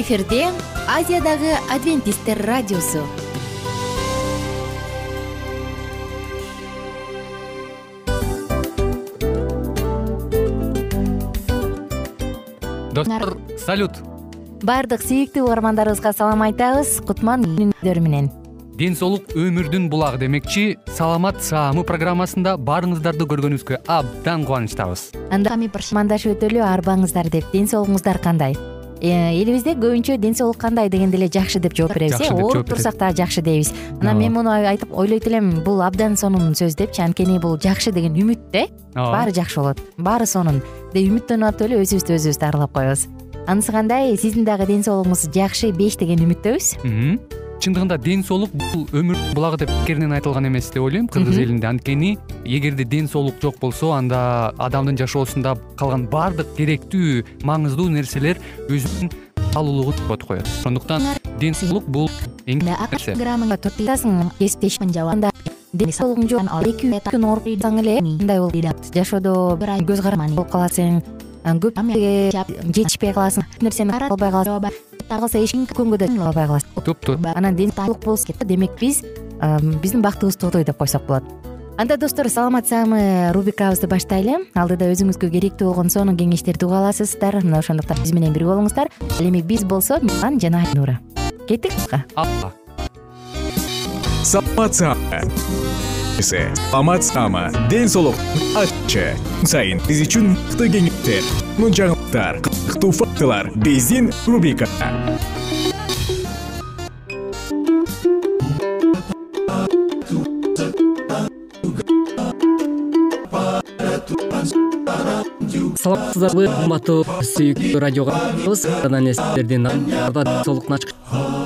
эфирде азиядагы адвентисттер радиосу. Достор салют. Баардык сүйүктүү угармандарыбызга салам айтабыз. Кутман күнүңүздөр менен. Ден соолук өмүрдүн булагы демекчи саламат саамы программасында баарыңыздарды көргөнүбүзгө абдан кубанычтабыз. Анда мандашып өтөлү арбаңыздар деп. Ден соолугуңуздар кандай элибизде көбүнчө ден соолук кандай дегенде эле жакшы деп жооп беребиз э? ооруп турсак дагы жакшы дейбиз. Анан мен муну айтып ойлойт элем бул абдан сонун сөз депчи анткени бул жакшы деген үмүт да э баары жакшы болот баары сонун. Деп үмүттөнүп атып эле өзүбүздү өзүбүз дарылап коебуз. Анысы кандай? Сиздин дагы ден соолугуңуз жакшы беш деген үмүттөбүз чындыгында ден соолук бул өмүрдүн булагы деп текеринен айтылган эмес деп ойлойм кыргыз элинде анткени эгерде ден соолук жок болсо анда адамдын жашоосунда калган баардык керектүү маңыздуу нерселер өзүнүн алуулугун жоготуп коет ошондуктан ден соолук бул эң нерсе граммаңа төртасың кесиптешиң жабанда ден соолугуң жок эки күн ооруп калсаң эле мындай болуп жашоодо бир ай көз каранды болуп каласың көп жетишпей каласың. Көп нерсени карай албай каласың көкөнгө да албай каласың туп туура анан ден соолук болсо демек биз биздин бактыбыз тоодой деп койсок болот. Анда достор саламат саамы рубрикабызды баштайлы. Алдыда өзүңүзгө керектүү болгон сонун кеңештерди уга аласыздар. Мына ошондуктан биз менен бирге болуңуздар. Ал эми биз болсо ман жана айнура. Кеттик саламат саама саама ден соолуктун аччы күн сайын биз үчүн мыкты кеңештер сонун жаңылыктар кызыктуу фактылар биздин рубрикада саламатсыздарбы кымбаттуу сүйүктүү радио кабыз анан эле сиздердин ден соолуктун ачкы бүгүнкү программанын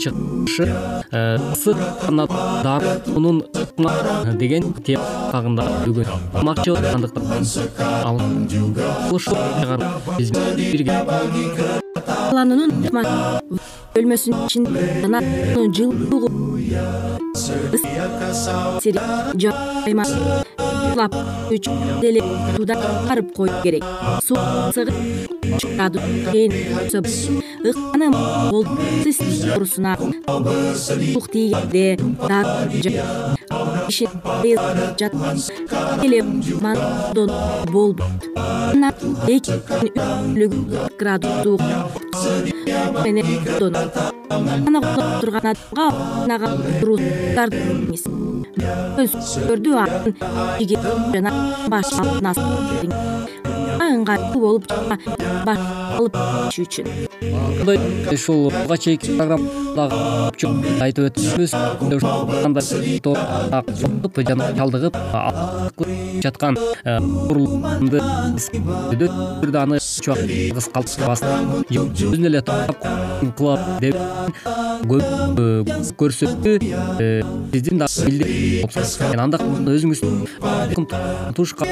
чыгышы ысык жана дарынын деген тема бүгүн алмакчы андыктан биз менен бирге. Каланунун бөлмөсүнүн ичинде жана жылуу улап деле суудан чыгарып коюш керек. Суу ыкканы оорусуна суук тийгенде болбойт анан эки градус суук менен ана турган адамгаармыз көрдү жана башына ыңгайлуу болуп алып үчүн. Ушул буга чейинки программадагы айтып өтүппүз жана чалдыгып жаткан түрдө аны эч убакта өзүн эле кылып деп көп көрсөттү сиздин дагы билдирен анда өзүңүздүн туушкан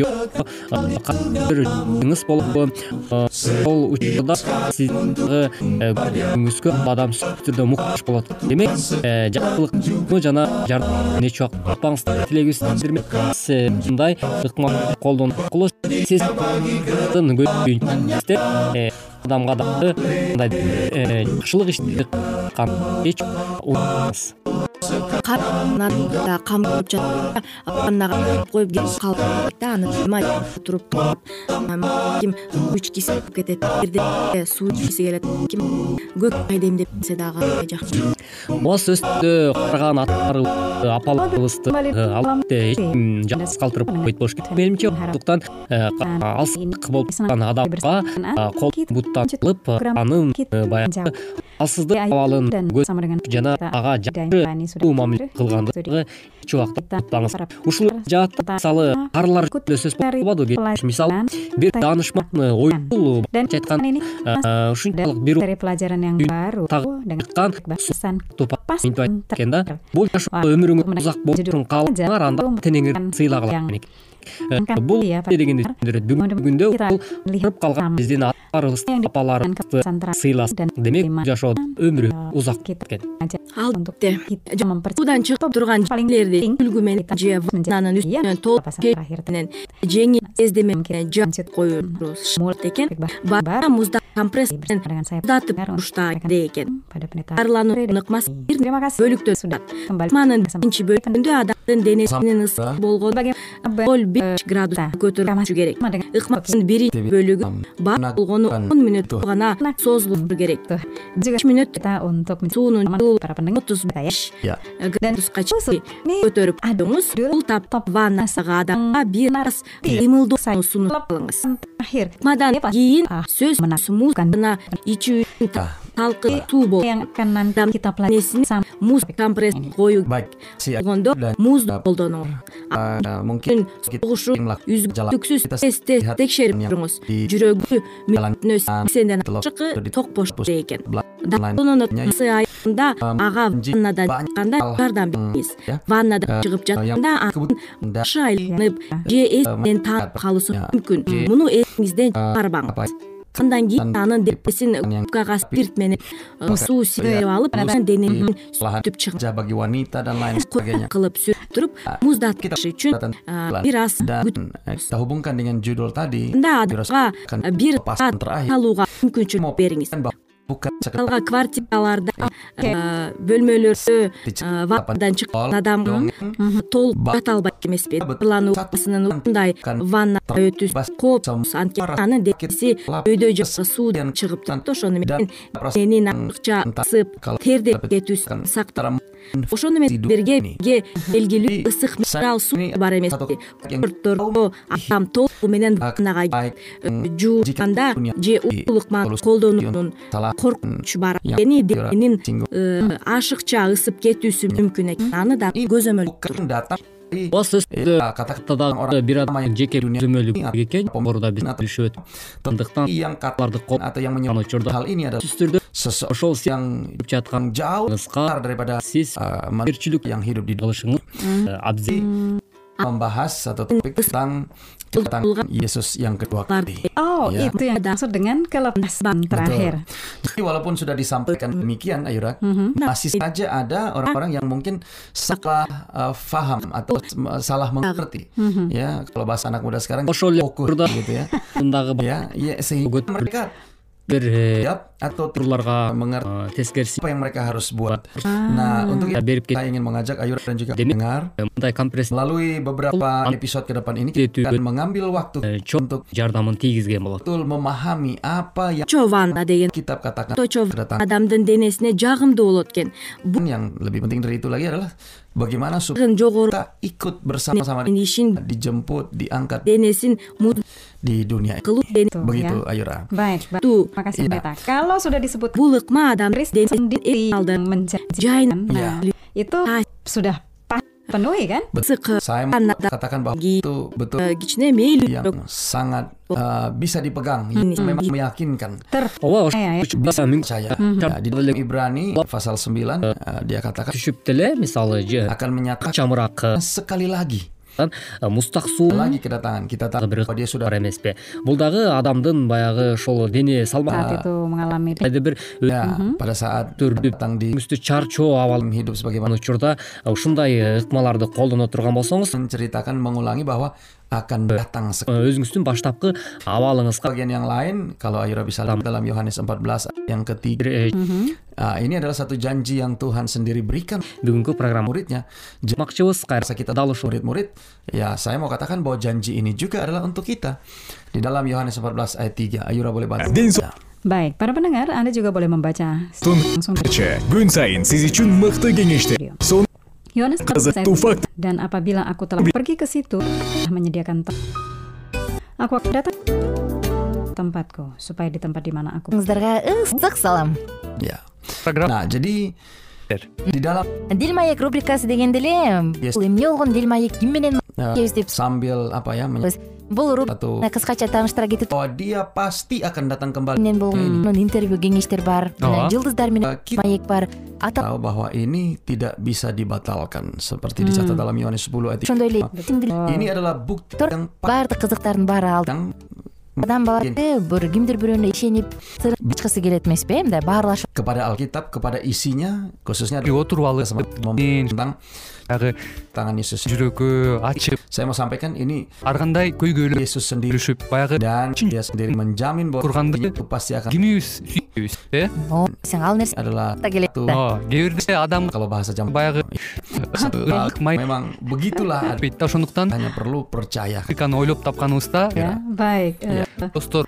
жокыңыз болобу ошол учурда сиздин дагы ңүзгө адам сөзсүз түрдө муктаж болот демек жакшылык жана жардам эч убакта унутпаңыздар тилегибизди билдирмекчибиз мындай ыкмак колдонуу аркылуу сиз адамга дагы мындай жакшылык ишти эч унутпаңыз да кам жатса ваннага коюп кетип калып да аны туруп ким ичкиси келип кетет эгерде суу ичкиси келет ким көк чайды эмдеп берсе дагы жакшы ооба сөзсүз түрдө карыган аталарыбызды апаларыбызды албетте эч ким жалгыз калтырып койбойт болуш керек менимче ошондуктан алсыздык болуп аткан адамга кол буттан алып анын баягы алсыздык абалын жана ага жакшы мамиле кылганды эч убакта унутпаңыз ушул жаатта мисалы карылар жөнүндө сөз кечээ мисалы бир даанышман оюлчу айткан ушунчалык бир айткан экен да бул жашоодо өмүрүңүз узак болушун кааласаңар анда тенеңиз сыйлагыла бул дегенди түшүндүрөт бүгүнкү күндө калган биздин аталарыбызды апаларыбызды сыйласын демек жашоодо өмүрү узак кеткен албетте суудан чыгып турган жерлерди күлгү менен же ваннанын үстүнөн толук менен жеңил сездеме менен жаып коюубуз болот экен баары музда компресс менен муздатып туруштайт экен дарылануу ыкмасы бир бөлүктөн турат ыкманын биринчи бөлүгүндө адамдын денесинин ысыгы болгону ноль беш градуска көтөрүлүшү керек ыкманын биринчи бөлүгү бар болгону он мүнөт гана созулушу керек беш мүнөт суунун жылуулугу отуз беш градуска көтөрүп коюңуз бул тапта ваннадагы адамга бир аз кыймылдоону сунуп алыңыз ыкмадан кийин сөзсүз музаны ичүү салкын суу болот адамдын муз компресс коюу болгондо музду колдонуңуз мүмкүн согушу үздүксүз тез тез текшерип туруңуз. Жүрөгү мүнөтүнө сексенден ашыкы токпоштойт экен дарылоонун ыкмасы аягында ага ваннадан чыкканда жардам бериңиз ваннадан чыгып жатканда анын башы айланып же эсинен таанып калышы мүмкүн. муну эсиңизден чыгарбаңыз андан кийин анын денесин губкага спирт менен суу сиңирип алып анан дененин сүртүп чыгып кылып сүртүп туруп муздатыш үчүн бир аз күтүңүзда адамга бир саат калууга мүмкүнчүлүк бериңиз калга квартираларда бөлмөлөрдө ваннадан чыккан адам толук жата албайт эмеспи дарылануу ыкмасынын ушундай ваннада өтүүсү коопсуз анткени анын денеси өйдө жакшы суудан чыгып турат да ошону менен дененин ачыкча ысып тердеп кетүүсүн сактайт ошону менен сиздерге белгилүү ысык минерал суу бар эмеспи орттордо адам толугу менен ваннага кирип жууканда же ыкманы колдонуунун коркунучу бар. анткени дененин э, ашыкча ысып кетүүсү мүмкүн экен. Аны дагы көзөмөлдөп ооба катакта дагы бир адамдын жеке көзөмөлү экен жогоруда биз билишип өттүк андыктан аларды колдонгон учурда сөзсүз түрдө ошол сиздин жатканыңызга сиз жоопкерчилик кылышыңыз абзел yesus yang kedua kali itu yang maksud dengan kelepasan terakhir walaupun sudah disampaikan demikian ayura masih saja ada orang-orang yang mungkin salah faham atau salah mengerti ya kalau bahasa anak muda sekarang fokus gitu ya ya sehingga mereka mereka harus buat nah untuk itu берип saya ingin mengajak Ayura dan juga dengar мындай компресс melalui beberapa episode ke depan ini kita akan mengambil waktu untuk жардамын тийгизген болот. Betul memahami apa yang чо ванна деген kitab katakan чо kedatangan адамдын денесине жагымдуу болот экен. Бул yang lebih penting dari itu lagi adalah bagaimana supaya жогору kita ikut bersama-sama ишин dijemput diangkat денесин di dunia. Кылуу begitu Ayura baik Tuh. terima kasih pendeta kalau sudah disebut бул ыкма адам sendiri menjadi nah itu sudah pas penuhi kan? Betul saya katakan bahwa itu betul. кичине мейли yang sangat uh, bisa dipegang. Yang memang meyakinkan. Ter ооба Iya, iya. миң saya. Ya, di dalam Ibrani pasal 9 uh, dia katakan түшүп деле мисалы же akan menyatakan sekali lagi мустак суу. Lagi kedatangan kita tahu бир bahwa dia sudah бар эмеспи бул дагы адамдын баягы ошол дене салмагы бир өзүңүздү чарчоо абал hidup sebagaimana учурда ушундай ыкмаларды колдоно турган болсоңуз menceritakan mengulangi bahwa akan datang sekali өзүңүздүн баштапкы абалыңызга bagian yang lain kalau Ayura bisa lihat dalam Yohanes 14 ayat yang ketiga бир, э, ini adalah satu janji yang Tuhan sendiri berikan бүгүнкү программа. Muridnya макчыбыз кайра kita дал tahu ушул murid-murid ya saya mau katakan bahwa janji ini juga adalah untuk kita di dalam Yohanes 14 ayat 3 Ayura boleh baca ден со- baik para pendengar anda juga boleh membaca langsung dari Чы, күн сайын сиз үчүн мыкты кеңештер сонун Yohanes 14 кызыктуу ayat факт Dan apabila aku telah pergi ke situ, telah menyediakan tempat, aku akan datang ke tempatku supaya di tempat di mana aku ыңыздарга ысык салам. Ya программа nah jadi di dalam дил маек рубрикасы дегенде эле бул эмне болгон дил маек ким менен Yes, деп- sambil apa ya men- бул рубрика кыскача тааныштыра кетип bahwa dia pasti akan datang kembali менен болгон интервью кеңештер бар Ооба. жылдыздар менен ки- маек бар. Ата tahu bahwa ini tidak bisa dibatalkan seperti dicatat dalam Yohanes 10 ayat ошондой эле. 3. ini adalah bukti Тор- yang баардык кызыктардын баары ал yang адам баласы бир кимдир бирөөнө ишенип сырын ачкысы келет эмеспи э мындай баарлашып kepada Alkitab kepada isinya khususnya отуруп алып баягы tangan Yesus жүрөгү ачып saya mau sampaikan ini ар кандай көйгөйлөр Yesus sendiri жүрүшүп баягы dan dia sendiri menjamin bahwa Kurang itu pasti akan кимибиз э сен ал нерсе келет да Ооба, кээ бирде адам kalau bahasa jam баягы май. Memang begitulah бейт да ошондуктан hanya perlu percaya рубриканы ойлоп тапканыбызда Ya, baik. Достор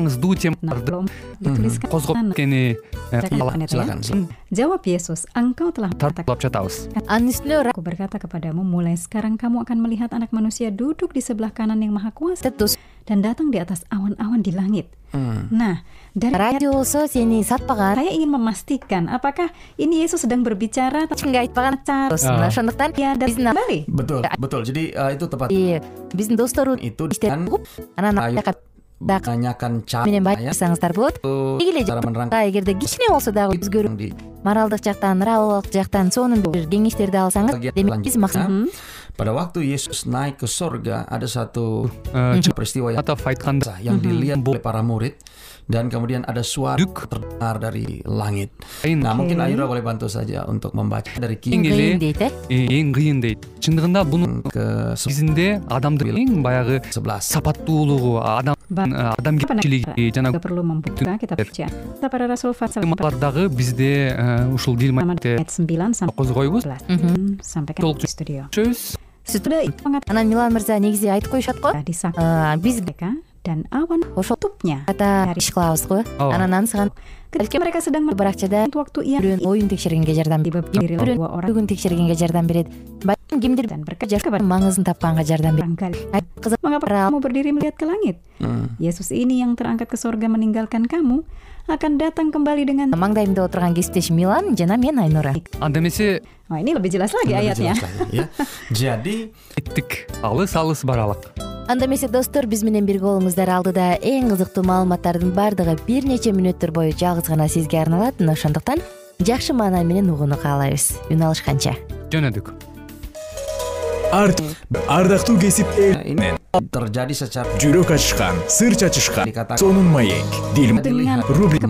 маңыздуу nah, темаларды козгоп sana. кеткени Silakan, кала Pendeta, ya. silakan, silakan. Jawab Yesus, engkau telah mengatakan тартуулап жатабыз. Анын үстүнө Aku berkata kepadamu, mulai sekarang kamu akan melihat anak manusia duduk di sebelah kanan yang maha kuasa dan datang di atas awan-awan di langit. Hmm. Nah, dari ayat радио болсо сени сатпаган. Saya ingin memastikan apakah ini Yesus sedang berbicara tentang ачкынга айтпаган? Cara Тус, мына ошондуктан биздин kembali. betul betul jadi itu tepat и биздин itu dengan угуп анан cara менен ya байкасаңыздар болот. Itu деги эле cara menerangkan эгерде кичине болсо дагы өзгөрүү моралдык жактан моралдык жактан сонун бир кеңештерди алсаңыз демек биз максат pada waktu Yesus naik ke surga ada satu Э, peristiwa yang айтканда yang dilihat oleh para murid dan kemudian ada suara Duk. terdengar dari langit. айын Nah, mungkin Ayura boleh bantu saja untuk membaca dari King. King кыйын дейт э эң кыйын дейт чындыгында бунун ke негизинде адамдын эң баягы 11. сапаттуулугу адам адамгерчилиги жана Fatsal темалардагы бизде ушул дил маекте ayat 9 sampai козгойбуз 11. Sampaikan Толық di studio. сөз Sudah mengatakan анан милан мырза негизи айтып коюшат го биз dan awan ошол tutupnya. ката иш кылабыз го. Ооба. анан ансыган Ketika mereka sedang бир акчада melakukan waktu ia бирөөнүн оюн текшергенге жардам orang бүгүн текшергенге жардам берет. Балким кимдир маңызын тапканга жардам берет. Barangkali Ай, кызык Mengapa kamu berdiri melihat ke langit? Hmm. Yesus ini yang terangkat ke sorga meninggalkan kamu akan datang kembali dengan маңдайымда отурган кесиптешим милан жана мен айнура. Анда эмесе Wah ini lebih jelas lagi Lebih ayatnya. jelas lagi, ya. Jadi кеттик. Алыс алыс баралык анда эмесе достор биз менен бирге болуңуздар. Алдыда эң кызыктуу маалыматтардын баардыгы бир нече мүнөттөр бою жалгыз гана сизге арналат мына ошондуктан жакшы маанай менен угууну каалайбыз үн алышканча. Жөнөдүк. Арт ардактуу terjadi secara жүрөк ачышкан сыр чачышкан сонун маек. Дил рубрика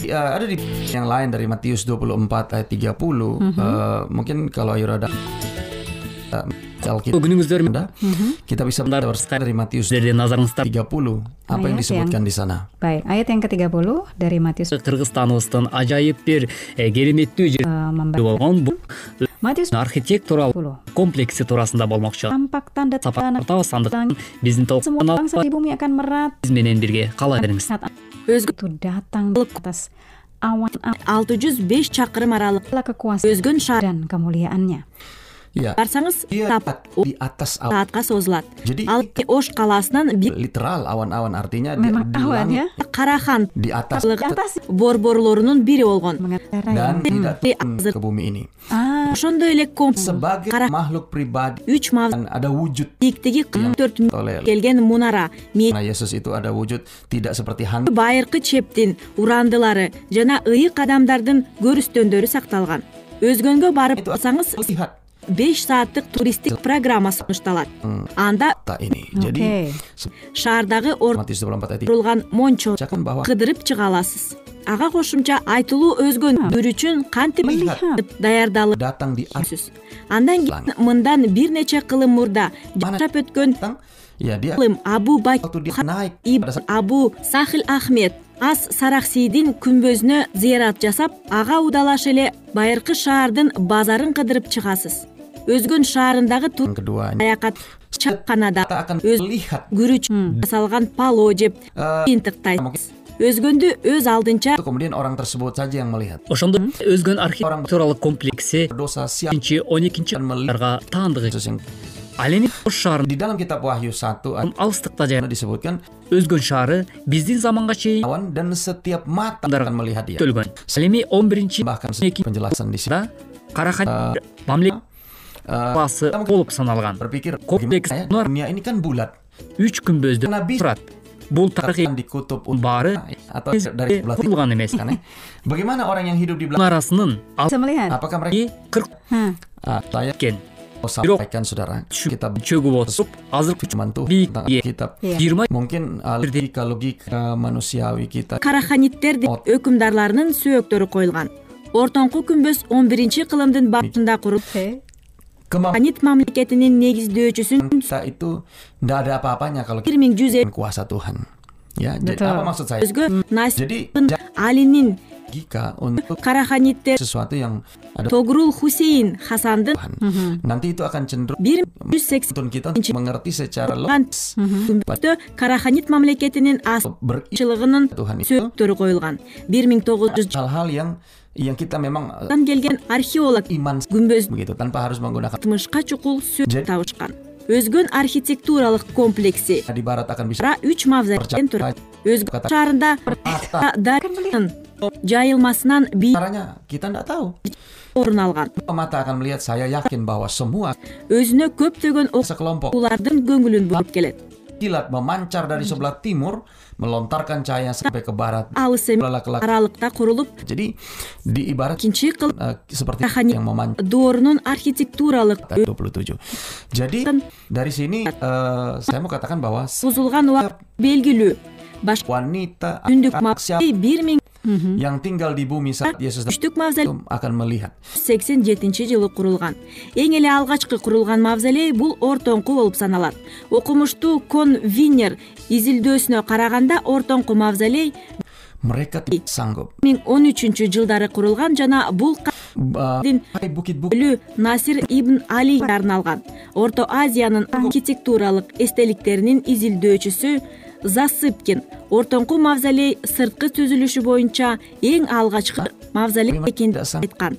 Ya, ada di yang lain dari Matius 24 ayat 30 Eh, mungkin kalau Ayura ada Alkitab күнүңүздөр Anda, kita bisa belajar dari Matius сиздердин назарыңызда 30 apa yang Ayat disebutkan di sana? Baik, ayat yang ke-30 dari Matius кыргызстаныбыздын ажайып бир э, кереметтүү membaca болгон Архитектуралык 10. комплекси туурасында болмокчу. Сапаттабыз андыктан биздин merat биз менен бирге кала бериңиз. Awan алты жүз беш чакырым аралык өзгөн шаар. Dan kemuliaannya. ya барсаңыз dia тап di atas awan саатка созулат. Jadi ал ош калаасынан artinya awan ya. кара хан di atas Di atas борборлорунун бири болгон. Mengatakan dan tidak Di turun atas. ke bumi ini ошондой эле комп sebagai Kara- makhluk pribadi үч ada wujud бийиктиги кырк төрт келген мунара. Karena Yesus itu ada wujud tidak seperti hantu байыркы чептин урандылары жана ыйык адамдардын көрүстөндөрү сакталган. Өзгөнгө барып алсаңыз беш сааттык туристтик программа сунушталат. Анда шаардагы Matius 24 ayat 3 ордурулган мончо Ucapkan bahwa кыдырып чыга аласыз. Ага кошумча айтылуу өзгөн үчүн кантип даярдалып андан кийин мындан бир нече кылым мурда жашап өткөн абу абу сахил ахмед ас сарахсийдин күмбөзүнө зыярат жасап ага удалаш эле байыркы шаардын базарын кыдырып чыгасыз өзгөн шаарындагы yang kedua ini аякат чакканада kita akan өз lihat күрүч жасалган пало жеп жыйынтыктайсыз өзгөндү өз алдынча itu kemudian orang tersebut saja yang melihat ошондо өзгөн архитектуралык комплекси биринчи он экинчи Akan melihat га таандык ал эми ош шаарын Di dalam kitab Wahyu 1 алыстыкта жайгашкан disebutkan өзгөн шаары биздин заманга чейин awan dan setiap mata Адамдар akan melihat dia. төлгөн ал эми он биринчи Bahkan эки penjelasan di sini. да карахан мамлекет Басы болуп саналган. ini kan bulat. үч күмбөздөн Nabi турат бул тарыхый баары курулган эмес kan ya. Bagaimana orang yang hidup di belakang? арасынын bisa melihat Apakah mereka кырк saya экен saudara kita чөгүп отуруп азыр cuman tuh Bi- tentang iya. kitab Iya. жыйырма mungkin logika logika manusiawi kita караханиттердин өкүмдарларынын сөөктөрү коюлган. Ортоңку күмбөз он биринчи кылымдын башында курулуп Ханит мамлекетинин негиздөөчүсүн kita itu tidak ada apa-apanya kalau kita бир миң жүз dengan kuasa Tuhan ya jadi Betul. apa maksud saya өзгө jadi алинин logika untuk караханиттер sesuatu yang ada тогрул хусейн хасандын Tuhan nanti itu akan cenderung бир жүз сексен menuntun kita untuk mengerti secara Tuhan. logis күмбөздө караханит мамлекетинин Tuhan itu сөөктөрү коюлган. Бир миң тогуз жүз hal-hal yang memang uh, келген археолог iman күмбөз begitu tanpa harus menggunakan алтымышка чукул Jadi- табышкан. Өзгөн архитектуралык комплекси. Үч мавзолейден турат. Өзгө шаарында жайылмасынан орун алган. Өзүнө көптөгөн sekelompok окуулардын көңүлүн буруп келет kilat memancar dari sebelah timur melontarkan cahaya sampai ke barat алыс аралыкта курулуп jadi экинчи кыл uh, seperti yang memancar архитектуралык. 27 jadi dari sini uh, saya mau katakan bahwa бузулган убакыт белгилүү wanita түндүк бир миң yang tinggal di bumi saat Yesus datang үчтүк мавзолей akan melihat. Сексен жетинчи жылы курулган эң эле алгачкы курулган мавзолей бул ортоңку болуп саналат. Окумуштуу кон виннер изилдөөсүнө караганда ортоңку мавзолей mereka tidak sanggup миң он үчүнчү жылдары курулган жана бул насир ибн али арналган. Орто азиянын архитектуралык эстеликтеринин изилдөөчүсү засыпкин. Ортоңку мавзолей сырткы түзүлүшү боюнча эң алгачкы мавзолей экенин айткан.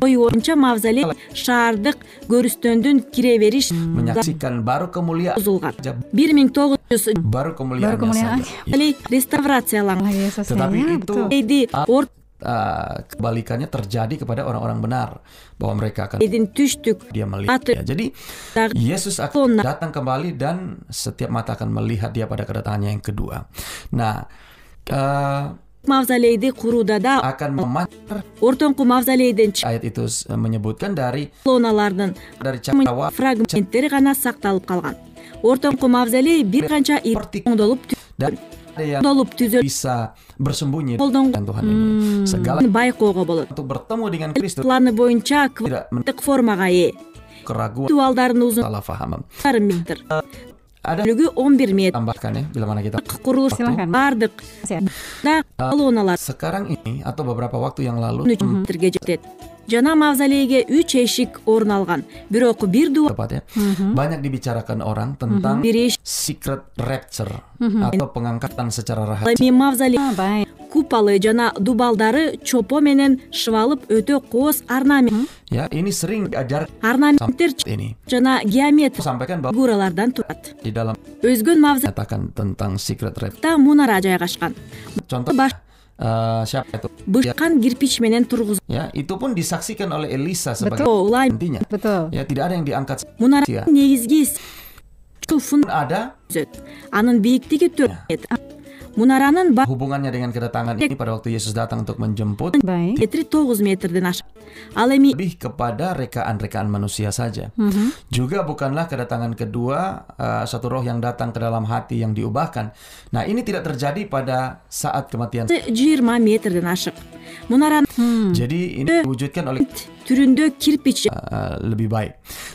Боюнча мавзолей шаардык көрүстөндүн кире бериш бузулган. бир миң тогуз жүз baru kemuliaan Baru kemuliaan. saja мавзолей реставрацияланган Uh, kebalikannya terjadi kepada orang-orang benar bahwa mereka akan түштүк. Dia melihat. Ya. jadi Yesus akan datang kembali dan setiap mata akan melihat dia pada kedatangannya yang kedua. Nah uh, мавзолейди курууда да akan memancar ортоңку мавзолейден ayat itu uh, menyebutkan dari колоналардын dari фрагменттери гана сакталып калган ортоңку мавзолей бир канча оңдолуп dan ada yang оңдолуп түзө bisa bersembunyi колдон dengan Tuhan ini segala байкоого болот. Untuk bertemu dengan Kristus планы боюнча tidak квадратык формага ээ. Keraguan salah paham жарым метр ada бөлүгү он бир метр tambahkan ya bila mana kita курулуш Силахкан. баардык Siap. да колоналар sekarang ini atau beberapa waktu yang lalu үч метрге жетет жана мавзолейге үч эшик орун алган. Бирок бир banyak dibicarakan orang tentang бир эшик secret rapture. Atau pengangkatan secara rahasia эми мавзолей купалы жана дубалдары чопо менен шыбалып өтө кооз орнамент. Ya ini sering diajar орнаменттер ini жана геометр sampaikan bahwa фигуралардан турат. Di dalam өзгөн мавзолейда katakan tentang secret rapture. Мунара жайгашкан. Contoh Бышкан кирпич менен тургузулган ya itu pun disaksikan oleh Elisa sebagai улай intinya Betul. ya tidak ada yang diangkat мунаранын негизги ada түзөт анын бийиктиги төрт метр мунаранын hubungannya dengan kedatangan ini pada waktu Yesus datang untuk menjemput Baik. метри тогуз метрден ашат ал эми lebih kepada rekaan-rekaan manusia saja. Juga bukanlah kedatangan kedua uh, satu roh yang datang ke dalam hati yang diubahkan. Nah, ini tidak terjadi pada saat kematian. жыйырма метрден ашык мунаранын Jadi ini diwujudkan oleh түрүндө кирпич lebih baik.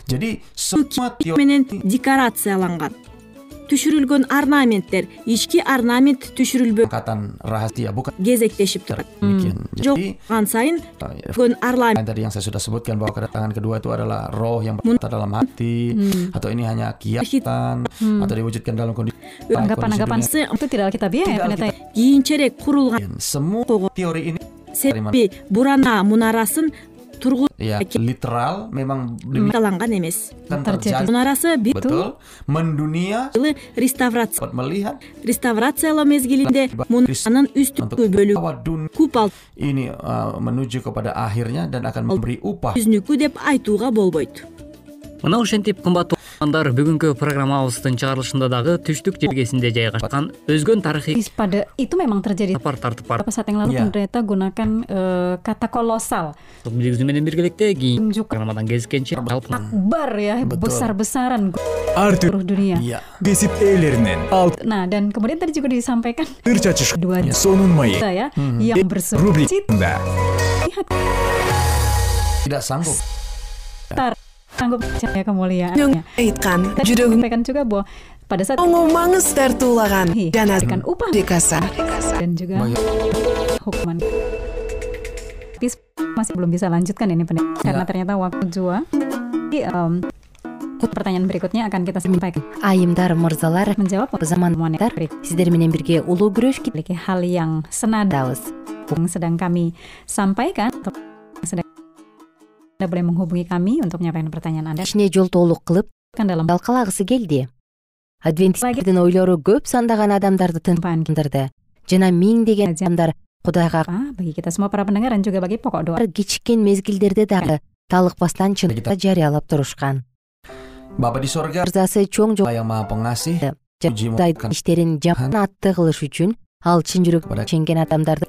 Jadi semua менен декорацияланган түшүрүлгөн орнаменттер ички орнамент түшүрүлбө angkatan rahasia bukan кезектешип турат. Жок болгон сайын көн орнамент yang tadi yang saya sudah sebutkan bahwa kedatangan kedua itu adalah roh yang berkata dalam hati atau ini hanya kiasan atau diwujudkan dalam kondisi Anggapan-anggapan kondisi itu tidak alkitabiah ya Tidak pendeta. кийинчерээк курулган dunia. Semua teori ini себеби бурана мунарасын тургу ya literal memang таланган эмес. Akan Terjadi. terjadi мунарасы бир betul mendunia жылы реставрация. Dapat melihat реставрациялоо мезгилинде мунанын үстүнкү бөлүгү bahwa dunia купол ini menuju kepada akhirnya dan akan memberi upah жүзнүкү деп айтууга болбойт мына ошентип кымбаттуу угармандар бүгүнкү программабыздын чыгарылышында дагы түштүк жергесинде жайгашкан өзгөн тарыхый pada itu memang terjadi сапар тартып барып. beberapa saat yang lalu Iya. pendeta gunakan eh, kata kolosal билгизүү менен биргеликте кийин Tunjuk. программадан кезишкенче жалпы akbar ya Betul. besar besaran ар seluruh dunia ya кесип ээлеринен алтыр nah dan kemudian tadi juga disampaikan чачыш. Dua сонун ya yang tidak sanggup айткан Tadi жүрөгүң disampaikan juga bahwa pada saat оңо маңыз тартуулаган жана Kan upah. декаса dan juga Bagi- hukuman Tapi masih belum bisa lanjutkan ini pendeta karena Ya. ternyata waktu jua Jadi, em, pertanyaan berikutnya akan kita sampaikan айымдар мырзалар menjawab замандар сиздер менен бирге улуу күрөш memiliki hal yang senada кетабыз yang sedang kami sampaikan atau yang sedang anda boleh menghubungi kami untuk menyampaikan pertanyaan Anda ишине жолтоолук кылып kan dalam талкалагысы келди. Адвентисттердин ойлору көп сандаган адамдарды тындырды. Жана миңдеген адамдар кудайга bagi kita semua para pendengar dan juga bagi pokok doa кичиккен мезгилдерде дагы талыкпастан чындыкты жарыялап турушкан. Bapa di sorga мырзасы чоң жок yang maha pengasih puji кудайдын иштерин жаман атты кылыш үчүн ал чын жүрөк ишенген адамдарды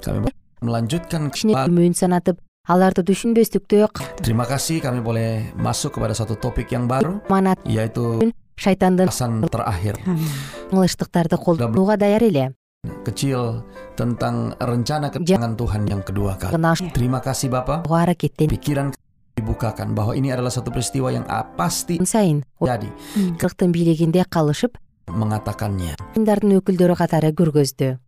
melanjutkan кичине күмөн санатып аларды түшүнбөстүктө terima kasih kami boleh masuk kepada satu topik yang baru манат yaitu шайтандын pesan terakhir ыңылыштыктарды колдонууга даяр эле. Kecil tentang rencana kedatangan Tuhan yang kedua kali. гынаш Terima kasih Bapak. аракеттен. Pikiran kami dibukakan bahwa ini adalah satu peristiwa yang pasti сайын. Jadi кырктын бийлигинде калышып mengatakannya. өкүлдөрү катары көргөздү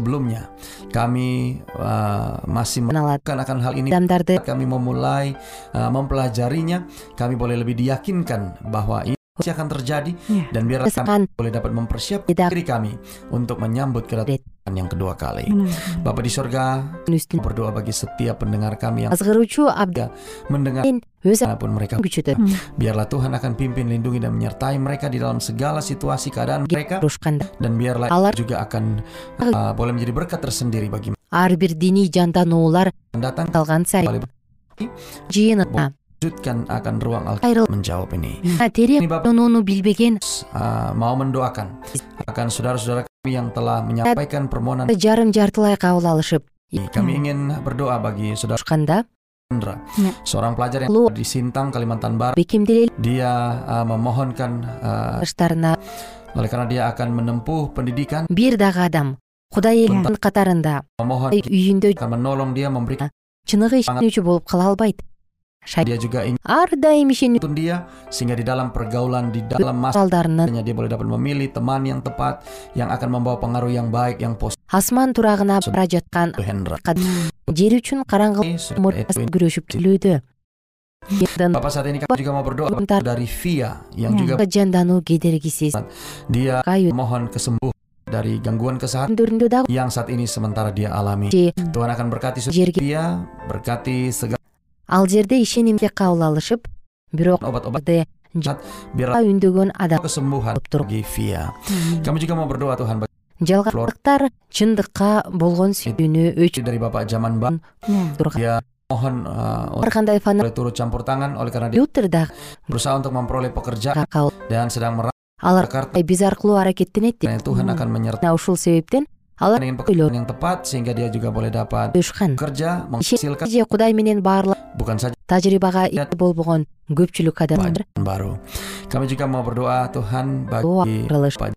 Sebelumnya kami uh, masih melakukan akan hal ini. Kami memulai uh, mempelajarinya. Kami boleh lebih diyakinkan bahwa ini pasti akan terjadi Ya. dan biarlah kami boleh dapat mempersiapkan diri kami untuk menyambut kedatangan yang kedua kali. Benar. Bapak di sorga, berdoa bagi setiap pendengar kami yang азгыруучу mendengar өз dimanapun mereka күчүтө Biarlah Tuhan akan pimpin, lindungi, dan menyertai mereka di dalam segala situasi keadaan mereka. Dan biarlah juga akan uh, boleh menjadi berkat tersendiri bagi ар бир диний жандануулар калган сайын жыйынына lanjutkan akan ruang Alkitab кайрыл menjawab ini. терең ойлонууну билбеген Uh, mau mendoakan akan saudara-saudara kami yang telah menyampaikan permohonan жарым жартылай кабыл алышып ini. Kami ingin berdoa bagi saudara турушканда Chandra, Ya. seorang pelajar yang di Sintang, Kalimantan Barat. Dia uh, memohonkan uh, баштарына oleh karena dia akan menempuh pendidikan, бир дагы адам кудай элинин катарында memohon үйүндө akan menolong dia memberikan чыныгы ишенүүчү болуп кала албайт dia juga ingin ар дайым ишенүү menuntun dia sehingga di dalam pergaulan di dalam masa салдарынан dia boleh dapat memilih teman yang tepat yang akan membawa pengaruh yang baik yang positif асман турагына бара жаткан жер үчүн караңгы Ini sudah мурдасы Edwin. күрөшүп келүүдө Ядан Bapak saat ini kami juga mau berdoa. Bentar. dari Via yang Ya. juga жандануу кедергисиз dia кайы mohon kesembuhan dari gangguan kesehatan күндөрүндө дагы yang saat ini sementara dia alami. же Tuhan akan berkati saudara жерге Via, berkati segala ал жерде ишенимге кабыл алышып бирок үндөгөн адам Tuhan bagi жалгандыктар чындыкка болгон сүйүүнү uh, ар кандай boleh turut campur tangan oleh karena dia компьютер дагы berusaha untuk memperoleh pekerjaan кабыл dan sedang merasa алар биз аркылуу аракеттенет. Ушул себептен алар ingin pekerjaan yang tepat sehingga dia juga boleh dapat коюшкан menghasilkan же кудай менен bukan saja тажрыйбага ээ болбогон көпчүлүк адамдар Bahan baru. Kami juga mau berdoa Tuhan Doa bagi кырылыш Pak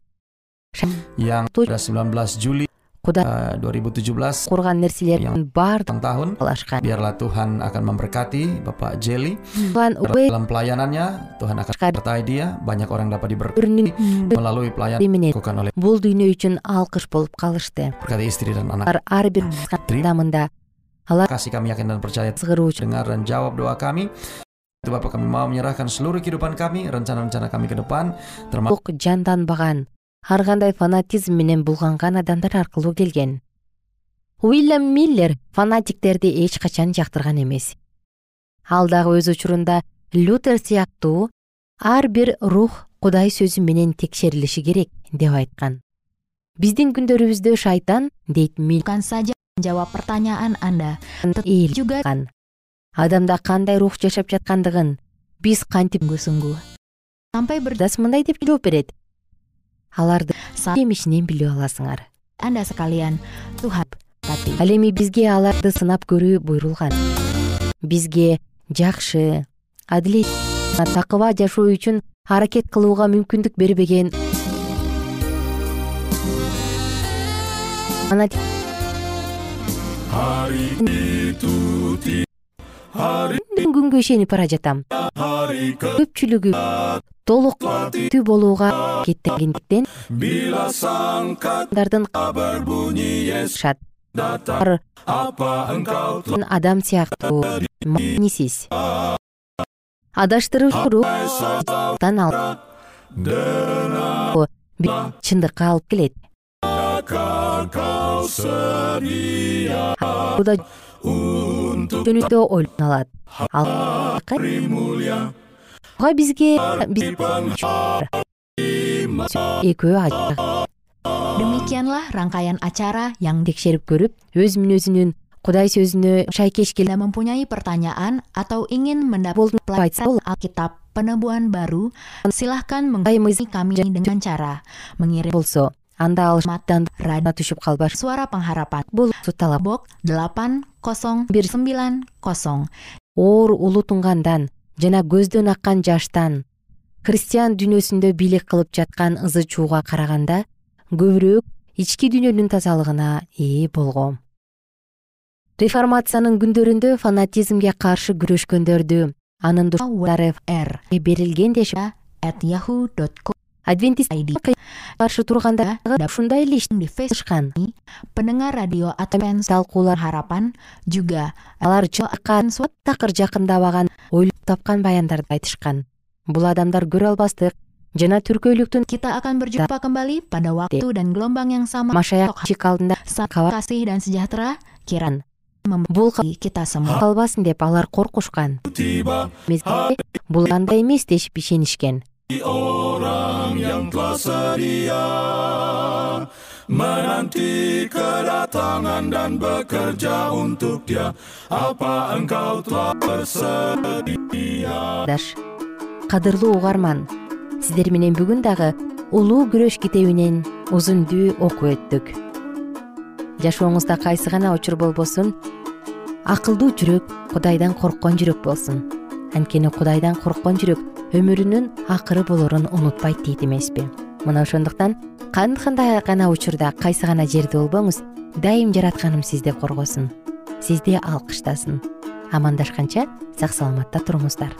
yang pada 19 Juli кудай 2017 курган нерселердин баардыгын ulang tahun кылашкан biarlah Tuhan akan memberkati Bapak Jelly Туган убай dalam pelayanannya Tuhan akan Sekali. menyertai dia banyak orang dapat diberkati өрүнүн melalui pelayanan менен dilakukan oleh бул дүйнө үчүн алкыш болуп калышты. Berkati istri dan anak алар ар бир Terima адамында. Алар kasih kami yakin dan percaya сыгыруучу dengar dan jawab doa kami itu Bapak kami mau menyerahkan seluruh kehidupan kami rencana-rencana kami ke depan termasuk толук жанданбаган ар кандай фанатизм менен булганган адамдар аркылуу келген. Уильям миллер фанатиктерди эч качан жактырган эмес. Ал дагы өз учурунда лютер сыяктуу ар бир рух кудай сөзү менен текшерилиши керек деп айткан. Биздин күндөрүбүздө шайтан дейт жавап pertanyaan anda адамда кандай рух жашап жаткандыгын биз кантип мындай деп жооп берет аларды жемишинен билип аласыңар. Anda sekalian tuhan ал эми бизге аларды сынап көрүү буйрулган. Бизге жакшы адилет такыба жашоо үчүн аракет кылууга мүмкүндүк бербеген. Күнгө ишенип бара жатам. Көпчүлүгү толук болууга аракеттенгендиктен адам сыяктуу маанисиз адаштыруучу рухтан чындыкка алып келет. Жөнүндө ойлоно алат бизге экөө Demikianlah rangkaian acara yang текшерип көрүп өз мүнөзүнүн кудай сөзүнө шайкеш Anda mempunyai pertanyaan atau ingin mendapatkan Alkitab penebuan baru, silahkan menghubungi kami dengan cara mengirim болсо анда радио түшүп калбаш. Suara pengharapan бул талап бок 8090 оор улуу тунгандан жана көздөн аккан жаштан христиан дүйнөсүндө бийлик кылып жаткан ызы чууга караганда көбүрөөк ички дүйнөнүн тазалыгына ээ болгом. Реформациянын күндөрүндө фанатизмге каршы күрөшкөндөрдү анын берилген деп адвентист каршы турганда ушундай алар такыр жакындабаган ойлоп тапкан баяндарды айтышкан. Бул адамдар көрө албастык жана түркөйлүктүн kita akan berjumpa kembali pada waktu dan gelombang yang sama машаяк чик алдында kasih dan sejahtera киран бул kita semua калбасын деп алар коркушкан. Бул андай эмес дешип ишенишкен. Orang yang telah sedia menanti kedatangan dan bekerja untuk dia. Apa engkau telah bersedia? Даш кадырлуу угарман сиздер менен бүгүн дагы улуу күрөш китебинен узундүү окуп өттүк жашооңузда кайсы гана учур болбосун акылдуу жүрөк кудайдан корккон жүрөк болсун анткени кудайдан корккон жүрөк өмүрүнүн акыры болорун унутпайт дейт эмеспи мына ошондуктан кандай гана учурда кайсы гана жерде болбоңуз дайым жаратканым сизди коргосун сизди алкыштасын амандашканча сак саламатта туруңуздар.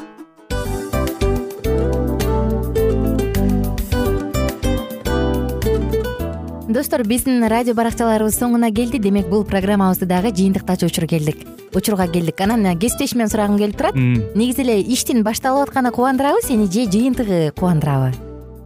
Достор биздин радио баракчаларыбыз соңуна келди. Демек бул программабызды дагы жыйынтыктачу учур келдик. Учурга келдик. Анан кесиптешимден сурагым келип турат. Негизи эле иштин башталып атканы кубандырабы сени же жыйынтыгы кубандырабы